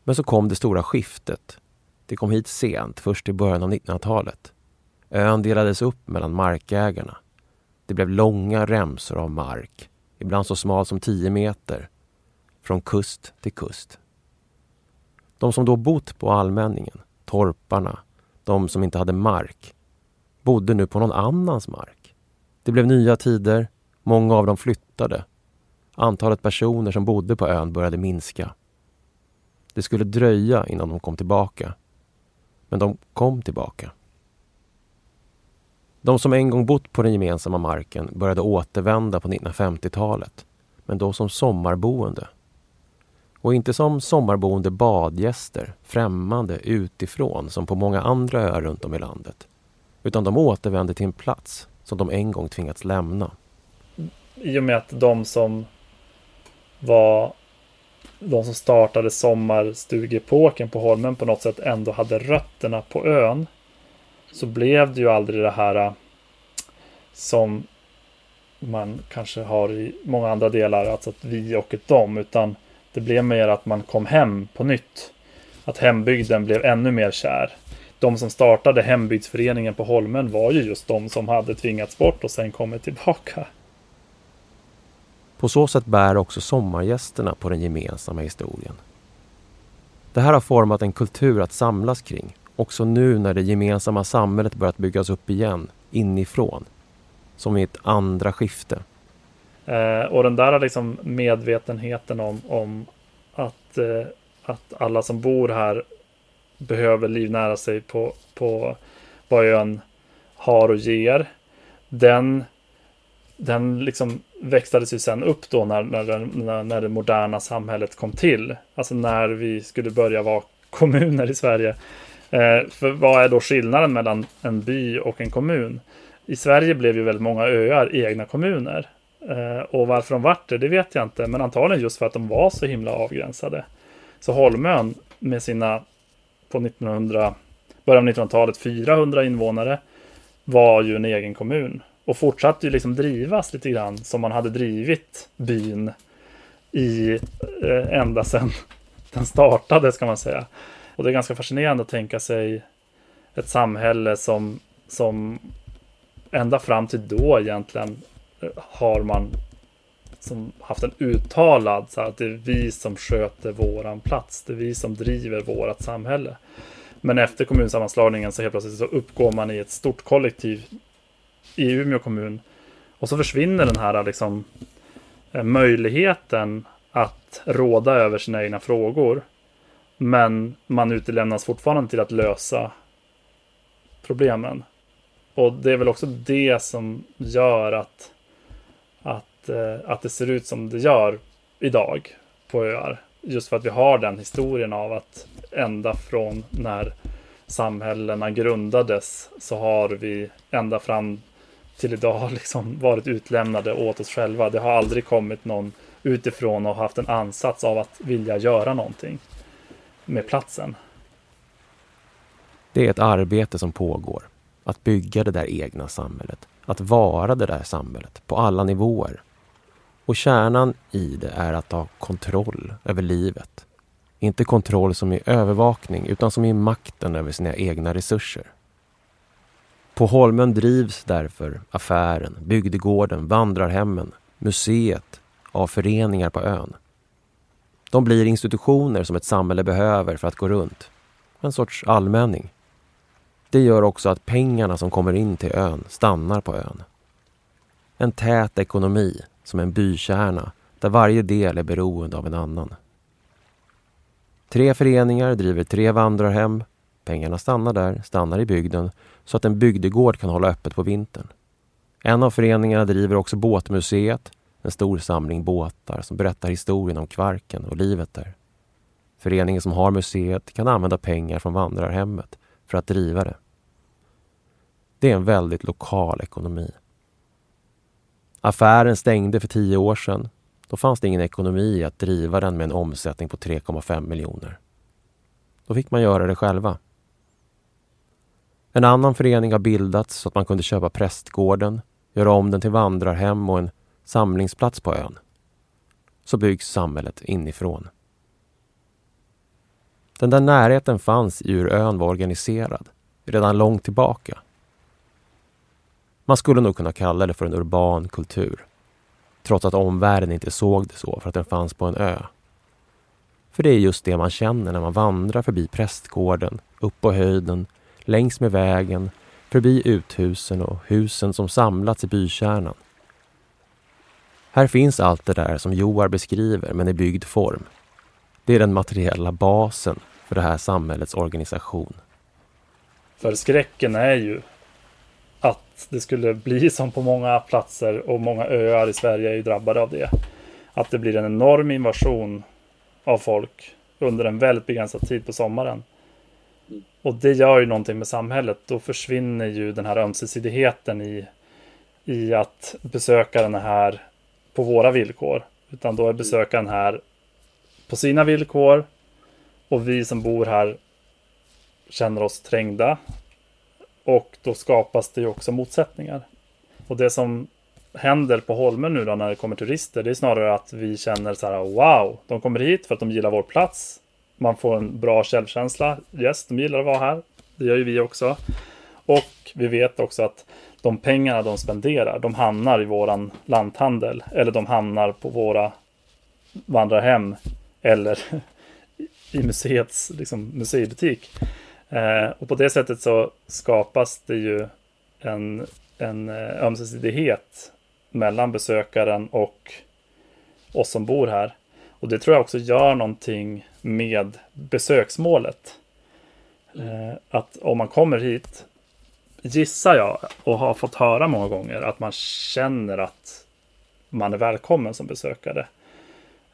Men så kom det stora skiftet. Det kom hit sent, först i början av 1900-talet. Ön delades upp mellan markägarna. Det blev långa remsor av mark, ibland så smal som 10 meter, från kust till kust. De som då bott på allmänningen, torparna, de som inte hade mark, bodde nu på någon annans mark. Det blev nya tider, många av dem flyttade. Antalet personer som bodde på ön började minska. Det skulle dröja innan de kom tillbaka. Men de kom tillbaka. De som en gång bott på den gemensamma marken började återvända på 1950-talet, men då som sommarboende. Och inte som sommarboende badgäster, främmande utifrån som på många andra öar runt om i landet. Utan de återvände till en plats som de en gång tvingats lämna. I och med att de som var de som startade sommarstugeepoken på Holmen på något sätt ändå hade rötterna på ön så blev det ju aldrig det här äh, som man kanske har i många andra delar, alltså att vi och ett dem, utan det blev mer att man kom hem på nytt. Att hembygden blev ännu mer kär. De som startade hembygdsföreningen på Holmen var ju just de som hade tvingats bort och sen kommit tillbaka. På så sätt bär också sommargästerna på den gemensamma historien. Det här har format en kultur att samlas kring, också nu när det gemensamma samhället börjat byggas upp igen, inifrån. Som i ett andra skifte. Eh, och den där liksom medvetenheten om, om att, eh, att alla som bor här behöver livnära sig på, på vad ön har och ger. Den, den liksom växlades ju sen upp då när, när, när det moderna samhället kom till. Alltså när vi skulle börja vara kommuner i Sverige. Eh, för vad är då skillnaden mellan en by och en kommun? I Sverige blev ju väldigt många öar egna kommuner. Eh, och varför de vart det, det vet jag inte. Men antagligen just för att de var så himla avgränsade. Så Holmön med sina på 1900, början av 1900-talet 400 invånare var ju en egen kommun. Och fortsatte ju liksom drivas lite grann som man hade drivit byn i eh, ända sedan den startade ska man säga. Och det är ganska fascinerande att tänka sig ett samhälle som, som ända fram till då egentligen eh, har man som haft en uttalad så här, att det är vi som sköter våran plats. Det är vi som driver vårat samhälle. Men efter kommunsammanslagningen så helt plötsligt så uppgår man i ett stort kollektiv i Umeå kommun. Och så försvinner den här liksom, eh, möjligheten att råda över sina egna frågor. Men man utelämnas fortfarande till att lösa problemen. Och det är väl också det som gör att, att, eh, att det ser ut som det gör idag på öar. Just för att vi har den historien av att ända från när samhällena grundades så har vi ända fram till idag liksom varit utlämnade åt oss själva. Det har aldrig kommit någon utifrån och haft en ansats av att vilja göra någonting med platsen. Det är ett arbete som pågår. Att bygga det där egna samhället. Att vara det där samhället på alla nivåer. Och kärnan i det är att ha kontroll över livet. Inte kontroll som i övervakning utan som i makten över sina egna resurser. På Holmen drivs därför affären, bygdegården, vandrarhemmen, museet av föreningar på ön. De blir institutioner som ett samhälle behöver för att gå runt. En sorts allmänning. Det gör också att pengarna som kommer in till ön stannar på ön. En tät ekonomi, som en bykärna, där varje del är beroende av en annan. Tre föreningar driver tre vandrarhem. Pengarna stannar där, stannar i bygden, så att en bygdegård kan hålla öppet på vintern. En av föreningarna driver också Båtmuseet, en stor samling båtar som berättar historien om Kvarken och livet där. Föreningen som har museet kan använda pengar från vandrarhemmet för att driva det. Det är en väldigt lokal ekonomi. Affären stängde för tio år sedan. Då fanns det ingen ekonomi i att driva den med en omsättning på 3,5 miljoner. Då fick man göra det själva. En annan förening har bildats så att man kunde köpa prästgården, göra om den till vandrarhem och en samlingsplats på ön. Så byggs samhället inifrån. Den där närheten fanns i hur ön var organiserad, redan långt tillbaka. Man skulle nog kunna kalla det för en urban kultur. Trots att omvärlden inte såg det så för att den fanns på en ö. För det är just det man känner när man vandrar förbi prästgården, upp på höjden, längs med vägen, förbi uthusen och husen som samlats i bykärnan. Här finns allt det där som Joar beskriver, men i byggd form. Det är den materiella basen för det här samhällets organisation. För skräcken är ju att det skulle bli som på många platser och många öar i Sverige är ju drabbade av det. Att det blir en enorm invasion av folk under en väldigt begränsad tid på sommaren. Och det gör ju någonting med samhället. Då försvinner ju den här ömsesidigheten i, i att besökaren är här på våra villkor. Utan då är besökaren här på sina villkor. Och vi som bor här känner oss trängda. Och då skapas det ju också motsättningar. Och det som händer på Holmen nu då när det kommer turister, det är snarare att vi känner så här wow, de kommer hit för att de gillar vår plats. Man får en bra självkänsla. Yes, de gillar att vara här. Det gör ju vi också. Och vi vet också att de pengarna de spenderar, de hamnar i våran lanthandel eller de hamnar på våra vandrarhem eller i museets liksom, museibutik. Eh, och på det sättet så skapas det ju en, en eh, ömsesidighet mellan besökaren och oss som bor här. Och det tror jag också gör någonting med besöksmålet. Eh, att om man kommer hit, gissar jag och har fått höra många gånger, att man känner att man är välkommen som besökare.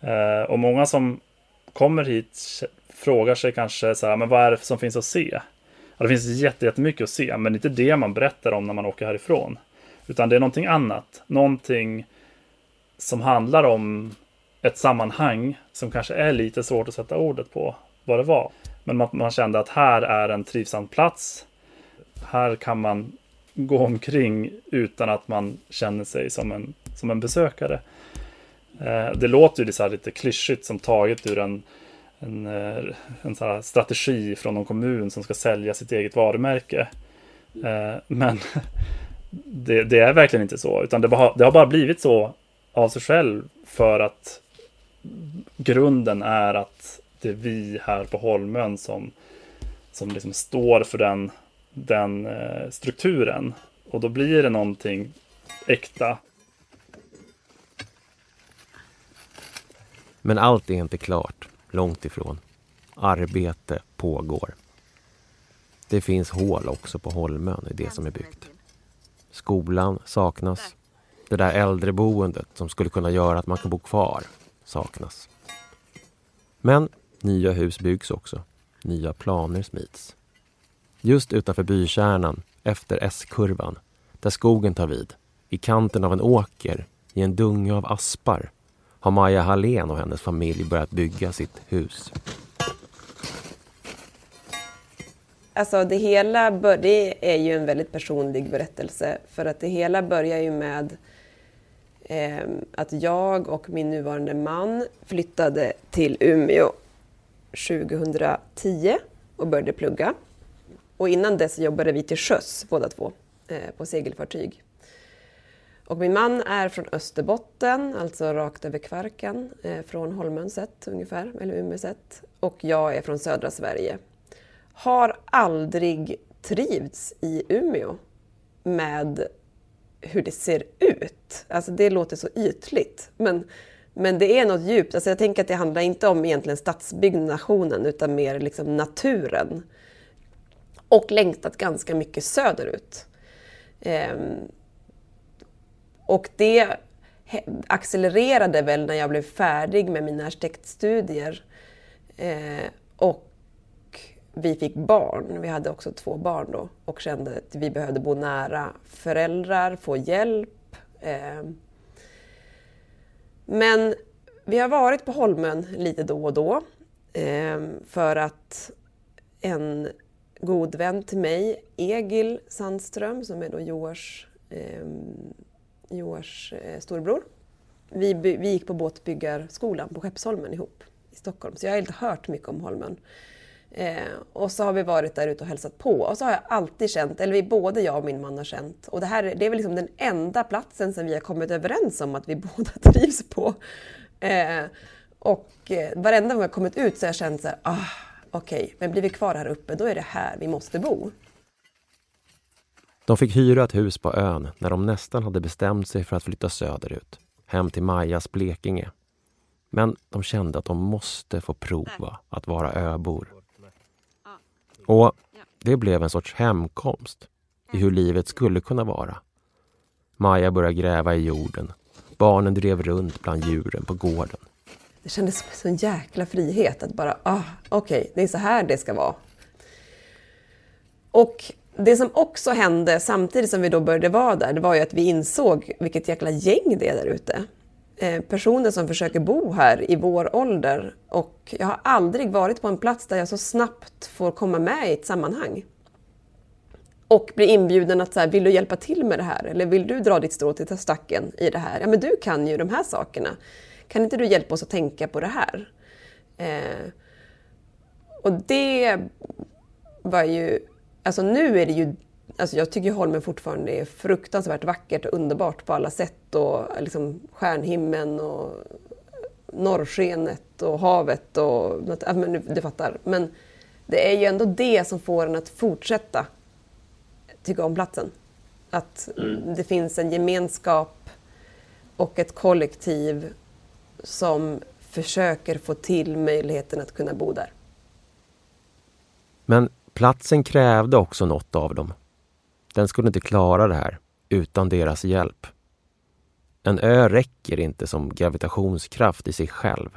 Eh, och många som kommer hit frågar sig kanske så här, men vad är det som finns att se? Ja, det finns jättemycket att se, men det är inte det man berättar om när man åker härifrån. Utan det är någonting annat. Någonting som handlar om ett sammanhang som kanske är lite svårt att sätta ordet på vad det var. Men man, man kände att här är en trivsam plats. Här kan man gå omkring utan att man känner sig som en, som en besökare. Eh, det låter ju så lite klyschigt som taget ur en, en, eh, en så strategi från någon kommun som ska sälja sitt eget varumärke. Eh, men det, det, är verkligen inte så, utan det, det har bara blivit så av sig själv för att grunden är att det är vi här på Holmön som, som liksom står för den, den eh, strukturen. Och då blir det någonting äkta. Men allt är inte klart, långt ifrån. Arbete pågår. Det finns hål också på Holmön i det som är byggt. Skolan saknas. Det där äldreboendet som skulle kunna göra att man kan bo kvar saknas. Men nya hus byggs också. Nya planer smids. Just utanför bykärnan, efter S-kurvan, där skogen tar vid, i kanten av en åker, i en dunge av aspar, har Maja Hallén och hennes familj börjat bygga sitt hus. Alltså det hela det är ju en väldigt personlig berättelse för att det hela börjar ju med eh, att jag och min nuvarande man flyttade till Umeå 2010 och började plugga. Och innan dess jobbade vi till sjöss båda två eh, på segelfartyg. Och min man är från Österbotten, alltså rakt över Kvarken, eh, från Holmön sett ungefär, eller Umeå sett. Och jag är från södra Sverige. Har aldrig trivts i Umeå med hur det ser ut. Alltså det låter så ytligt. Men, men det är något djupt. Alltså jag tänker att det handlar inte om egentligen stadsbyggnationen utan mer liksom naturen. Och längtat ganska mycket söderut. Eh, och det accelererade väl när jag blev färdig med mina arkitektstudier. eh, och vi fick barn, vi hade också två barn då och kände att vi behövde bo nära föräldrar, få hjälp. Eh. Men vi har varit på Holmön lite då och då eh, för att en god vän till mig, Egil Sandström, som är då Joars, eh, eh, Joars storbror, vi, vi gick på båtbyggarskolan på Skeppsholmen ihop i Stockholm, så jag har inte hört mycket om Holmen. Eh, och så har vi varit där ute och hälsat på. Och så har jag alltid känt, eller vi, både jag och min man har känt, och det här det är väl liksom den enda platsen som vi har kommit överens om att vi båda trivs på. Eh, och eh, varenda gång jag kommit ut så har jag känt så här, ah, okej, okay, men blir vi kvar här uppe då är det här vi måste bo. De fick hyra ett hus på ön när de nästan hade bestämt sig för att flytta söderut, hem till Majas Blekinge. Men de kände att de måste få prova att vara öbor. Och det blev en sorts hemkomst i hur livet skulle kunna vara. Maja började gräva i jorden. Barnen drev runt bland djuren på gården. Det kändes som en sån jäkla frihet att bara, ah, okej, okay, det är så här det ska vara. Och det som också hände samtidigt som vi då började vara där, det var ju att vi insåg vilket jäkla gäng det är där ute. Eh, personer som försöker bo här i vår ålder och jag har aldrig varit på en plats där jag så snabbt får komma med i ett sammanhang. Och bli inbjuden att så här, vill du hjälpa till med det här? Eller vill du dra ditt strå till stacken i det här? Ja, men du kan ju de här sakerna. Kan inte du hjälpa oss att tänka på det här? Eh, och det var ju, alltså nu är det ju, alltså jag tycker Holmen fortfarande är fruktansvärt vackert och underbart på alla sätt och liksom stjärnhimlen och norrskenet och havet och ja, men du fattar. Men det är ju ändå det som får en att fortsätta tycka om platsen. Att mm. det finns en gemenskap och ett kollektiv som försöker få till möjligheten att kunna bo där. Men platsen krävde också något av dem. Den skulle inte klara det här utan deras hjälp. En ö räcker inte som gravitationskraft i sig själv.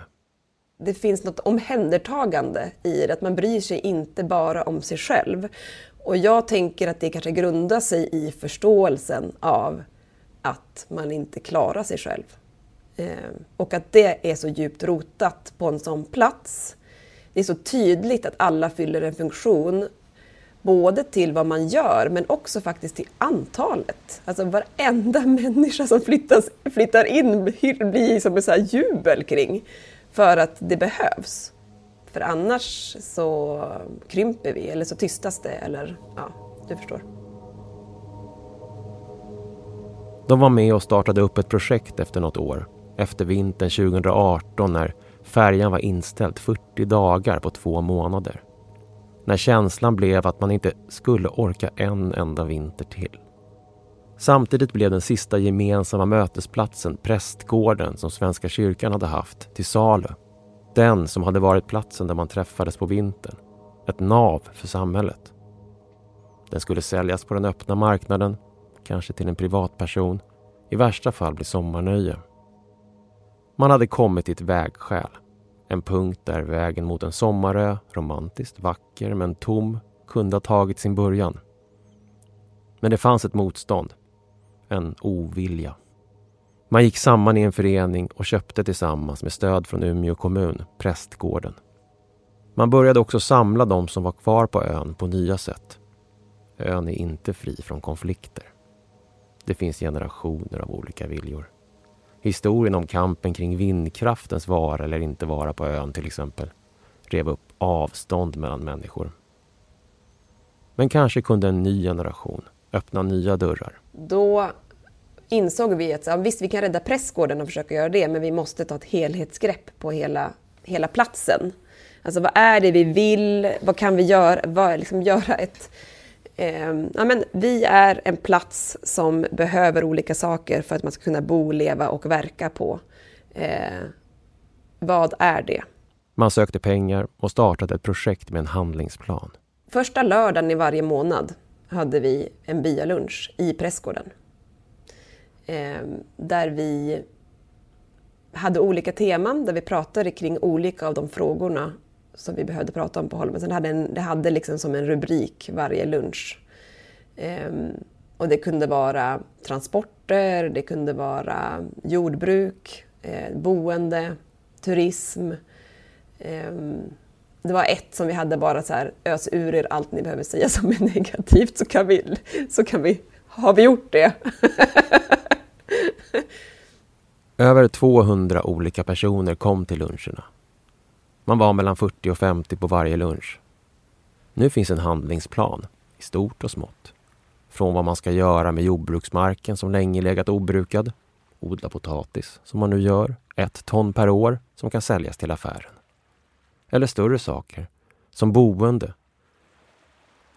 Det finns något omhändertagande i det, att man bryr sig inte bara om sig själv. Och jag tänker att det kanske grundar sig i förståelsen av att man inte klarar sig själv. Ehm, och att det är så djupt rotat på en sån plats. Det är så tydligt att alla fyller en funktion både till vad man gör men också faktiskt till antalet. Alltså varenda människa som flyttas, flyttar in blir som en så jubel kring för att det behövs. För annars så krymper vi eller så tystas det eller ja, du förstår. De var med och startade upp ett projekt efter något år. Efter vintern 2018 när färjan var inställd 40 dagar på två månader. När känslan blev att man inte skulle orka en enda vinter till. Samtidigt blev den sista gemensamma mötesplatsen prästgården som Svenska kyrkan hade haft till salu. Den som hade varit platsen där man träffades på vintern. Ett nav för samhället. Den skulle säljas på den öppna marknaden, kanske till en privatperson. I värsta fall bli sommarnöje. Man hade kommit till ett vägskäl. En punkt där vägen mot en sommarö, romantiskt, vacker men tom, kunde ha tagit sin början. Men det fanns ett motstånd. En ovilja. Man gick samman i en förening och köpte tillsammans med stöd från Umeå kommun prästgården. Man började också samla de som var kvar på ön på nya sätt. Ön är inte fri från konflikter. Det finns generationer av olika viljor. Historien om kampen kring vindkraftens vara eller inte vara på ön till exempel rev upp avstånd mellan människor. Men kanske kunde en ny generation öppna nya dörrar. Då insåg vi att ja, visst, vi kan rädda Prästgården och försöka göra det, men vi måste ta ett helhetsgrepp på hela, hela platsen. Alltså vad är det vi vill? Vad kan vi göra? Vad, liksom, göra ett... Eh, ja, men vi är en plats som behöver olika saker för att man ska kunna bo, leva och verka på. Eh, vad är det? Man sökte pengar och startade ett projekt med en handlingsplan. Första lördagen i varje månad hade vi en byalunch i Prästgården. Ehm, där vi hade olika teman där vi pratade kring olika av de frågorna som vi behövde prata om på Holmen. Så det hade, en, det hade liksom som en rubrik varje lunch. Ehm, och det kunde vara transporter, det kunde vara jordbruk, eh, boende, turism. Ehm, det var ett som vi hade bara så här, ös ur er allt ni behöver säga som är negativt så kan vi, så kan vi, har vi gjort det. Över 200 olika personer kom till luncherna. Man var mellan 40 och 50 på varje lunch. Nu finns en handlingsplan, i stort och smått. Från vad man ska göra med jordbruksmarken som länge legat obrukad, odla potatis, som man nu gör, ett ton per år som kan säljas till affären. Eller större saker, som boende.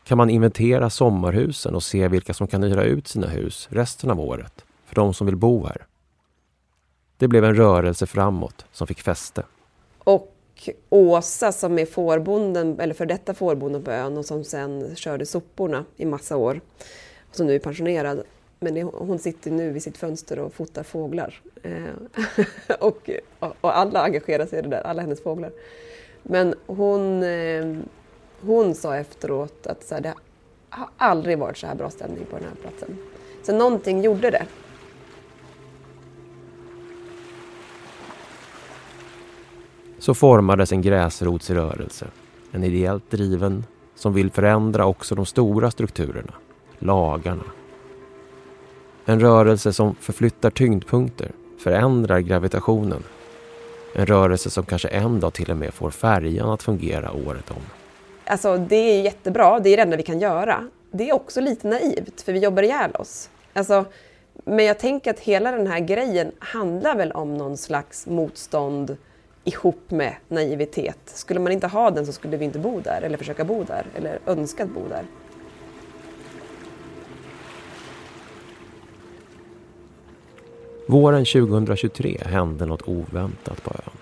kan man inventera sommarhusen och se vilka som kan hyra ut sina hus resten av året för de som vill bo här. Det blev en rörelse framåt som fick fäste. Och Åsa som är fårbonden, eller för detta fårbonden på ön och som sen körde soporna i massa år. Och som nu är pensionerad. Men det, hon sitter nu vid sitt fönster och fotar fåglar. Eh, och, och alla engagerar sig i det där, alla hennes fåglar. Men hon, eh, hon sa efteråt att så här, det har aldrig varit så här bra stämning på den här platsen. Så någonting gjorde det. Så formades en gräsrotsrörelse. En ideellt driven som vill förändra också de stora strukturerna, lagarna. En rörelse som förflyttar tyngdpunkter, förändrar gravitationen. En rörelse som kanske en dag till och med får färjan att fungera året om. Alltså det är jättebra, det är det enda vi kan göra. Det är också lite naivt, för vi jobbar ihjäl oss. Alltså, men jag tänker att hela den här grejen handlar väl om någon slags motstånd ihop med naivitet. Skulle man inte ha den så skulle vi inte bo där, eller försöka bo där, eller önska att bo där. Våren 2023 hände något oväntat på ön.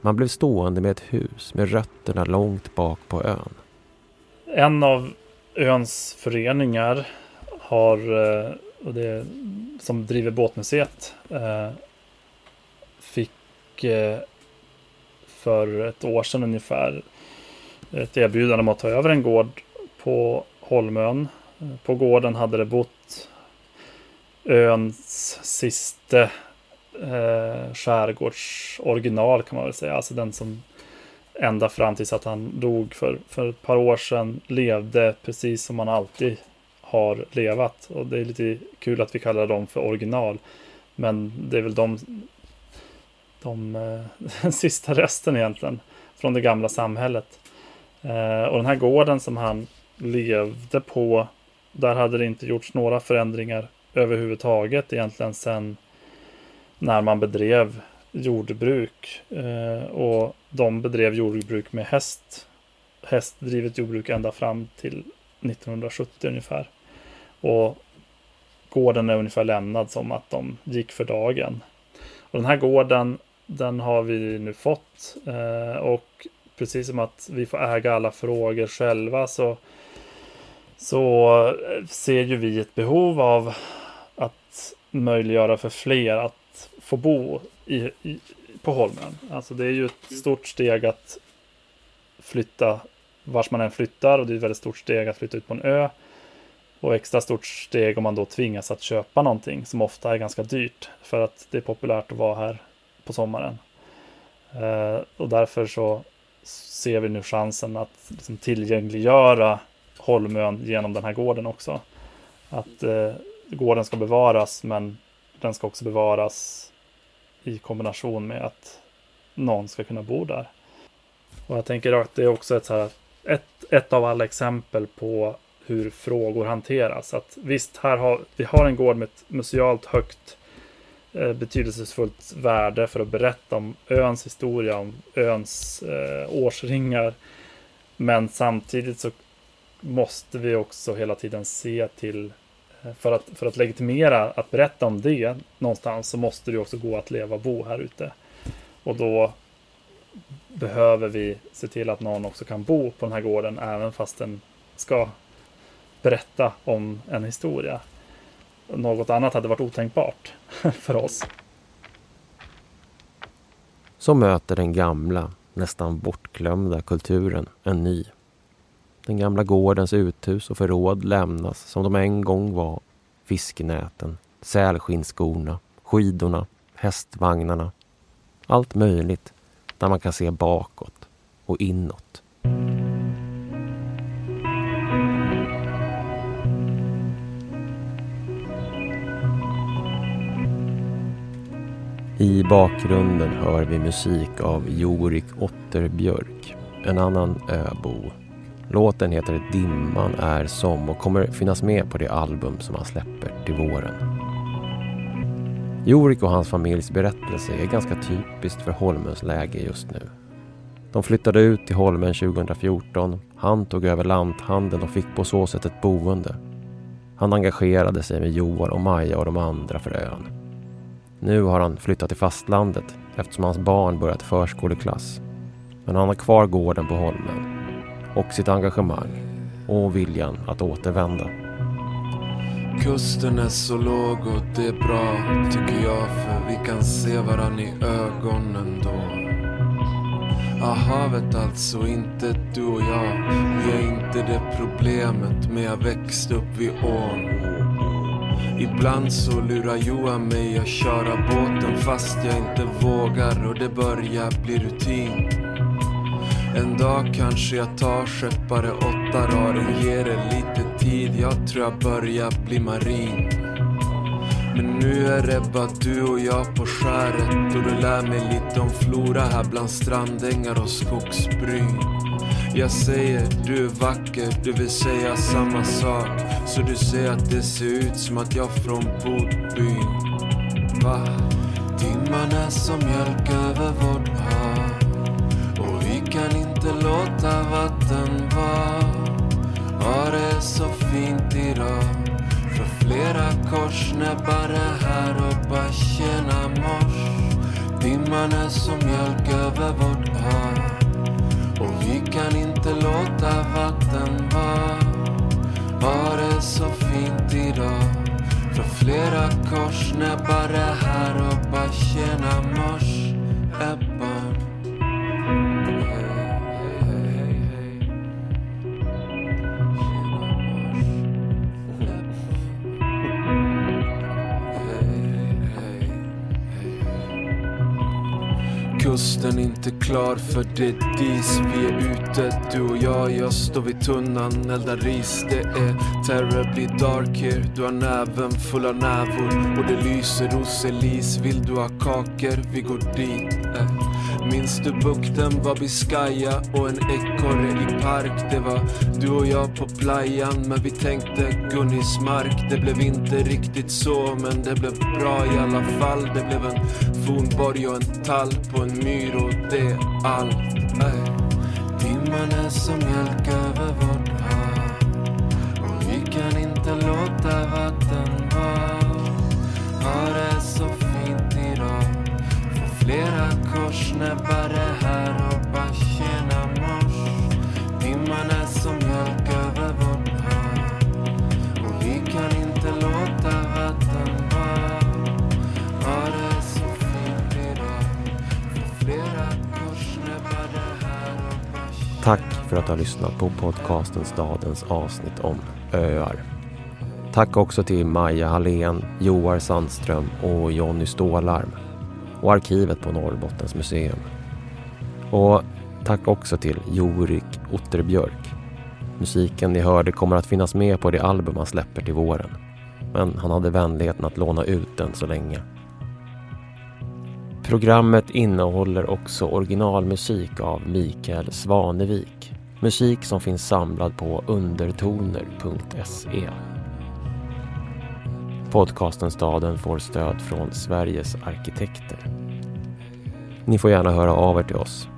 Man blev stående med ett hus med rötterna långt bak på ön. En av öns föreningar har, eh, och det, som driver båtmuseet, eh, fick eh, för ett år sedan ungefär ett erbjudande om att ta över en gård på Holmön. På gården hade det bott öns sista eh, skärgårdsoriginal kan man väl säga. Alltså den som ända fram tills att han dog för, för ett par år sedan levde precis som man alltid har levat. Och det är lite kul att vi kallar dem för original. Men det är väl de, de eh, sista resten egentligen från det gamla samhället. Eh, och den här gården som han levde på, där hade det inte gjorts några förändringar överhuvudtaget egentligen sen när man bedrev jordbruk. Eh, och de bedrev jordbruk med häst. Hästdrivet jordbruk ända fram till 1970 ungefär. Och gården är ungefär lämnad som att de gick för dagen. Och den här gården, den har vi nu fått. Eh, och precis som att vi får äga alla frågor själva så, så ser ju vi ett behov av att möjliggöra för fler att få bo i, i, på Holmen. Alltså det är ju ett stort steg att flytta vars man än flyttar och det är ett väldigt stort steg att flytta ut på en ö. Och extra stort steg om man då tvingas att köpa någonting som ofta är ganska dyrt för att det är populärt att vara här på sommaren. Eh, och därför så ser vi nu chansen att liksom tillgängliggöra Holmön genom den här gården också. Att eh, gården ska bevaras men den ska också bevaras i kombination med att någon ska kunna bo där. Och jag tänker att det är också ett, så här, ett, ett av alla exempel på hur frågor hanteras. Att visst, här har, vi har en gård med ett musealt högt eh, Eh, betydelsefullt värde för att berätta om öns historia, om öns eh, årsringar. Men samtidigt så måste vi också hela tiden se till eh, för att, för att legitimera att berätta om det någonstans så måste det också gå att leva och bo här ute. Och då behöver vi se till att någon också kan bo på den här gården även fast den ska berätta om en historia. Något annat hade varit otänkbart för oss. Så möter den gamla, nästan bortglömda kulturen en ny. Den gamla gårdens uthus och förråd lämnas som de en gång var. Fiskenäten, sälskinnskorna, skidorna, hästvagnarna. Allt möjligt där man kan se bakåt och inåt. I bakgrunden hör vi musik av Jorik Otterbjörk, en annan öbo Låten heter Dimman är som och kommer finnas med på det album som han släpper till våren. Jorik och hans familjs berättelse är ganska typiskt för Holmens läge just nu. De flyttade ut till Holmen 2014. Han tog över lanthandeln och fick på så sätt ett boende. Han engagerade sig med Joar och Maja och de andra för ön. Nu har han flyttat till fastlandet eftersom hans barn börjat förskoleklass. Men han har kvar gården på Holmen och sitt engagemang och viljan att återvända. Kusten är så låg och det är bra tycker jag för vi kan se varann i ögonen då. Ah, havet alltså, inte du och jag. Vi är inte det problemet, men jag växte upp vid ån. Ibland så lurar Johan mig att köra båten fast jag inte vågar och det börjar bli rutin. En dag kanske jag tar skeppare åtta raden, ger det lite tid, jag tror jag börjar bli marin. Men nu är det bara du och jag på skäret och du lär mig lite om flora här bland strandängar och skogsbryn. Jag säger du är vacker, du vill säga samma sak. Så du säger att det ser ut som att jag från Bodbyn. Va? Timmarna som mjölk över vårt hav. Och vi kan inte låta vatten vara. Ja, det är så fint idag. För flera korsnäbbar är här och bara tjena mors. Timmarna som mjölk över vårt hav. Kan inte låta vatten vara. Var det så fint idag. Från flera korsnäbbar här och bara tjena mors. Inte klar för det dis Vi är ute, du och jag, jag står vid tunnan, eldar ris Det är terribly dark here Du har näven full av nävor och det lyser hos Elise Vill du ha kakor? Vi går dit eh. Minns du bukten var Biscaya och en ekorre i park? Det var du och jag på playan men vi tänkte Gunnismark Det blev inte riktigt så men det blev bra i alla fall. Det blev en fornborg och en tall på en myr och det är allt Ey. är som mjölk över vårt hav. Och vi kan inte låta vara. Korsnäbbare här och bara tjena mors. Timmarna som mjölk över vårt hav Och vi kan inte låta vatten vara. Ja, det är så fint idag. För flera korsnäbbare här och bara Tack för att du har lyssnat på podcasten Stadens avsnitt om öar. Tack också till Maja Hallén, Joar Sandström och Jonny Stålarm och arkivet på Norrbottens museum. Och tack också till Jorik Otterbjörk. Musiken ni hörde kommer att finnas med på det album han släpper till våren. Men han hade vänligheten att låna ut den så länge. Programmet innehåller också originalmusik av Mikael Svanevik. Musik som finns samlad på undertoner.se. Podcasten Staden får stöd från Sveriges arkitekter. Ni får gärna höra av er till oss.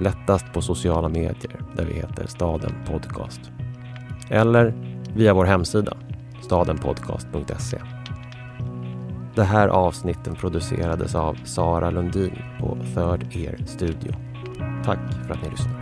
Lättast på sociala medier där vi heter Staden Podcast. Eller via vår hemsida stadenpodcast.se. Det här avsnitten producerades av Sara Lundin på Third Ear Studio. Tack för att ni lyssnade.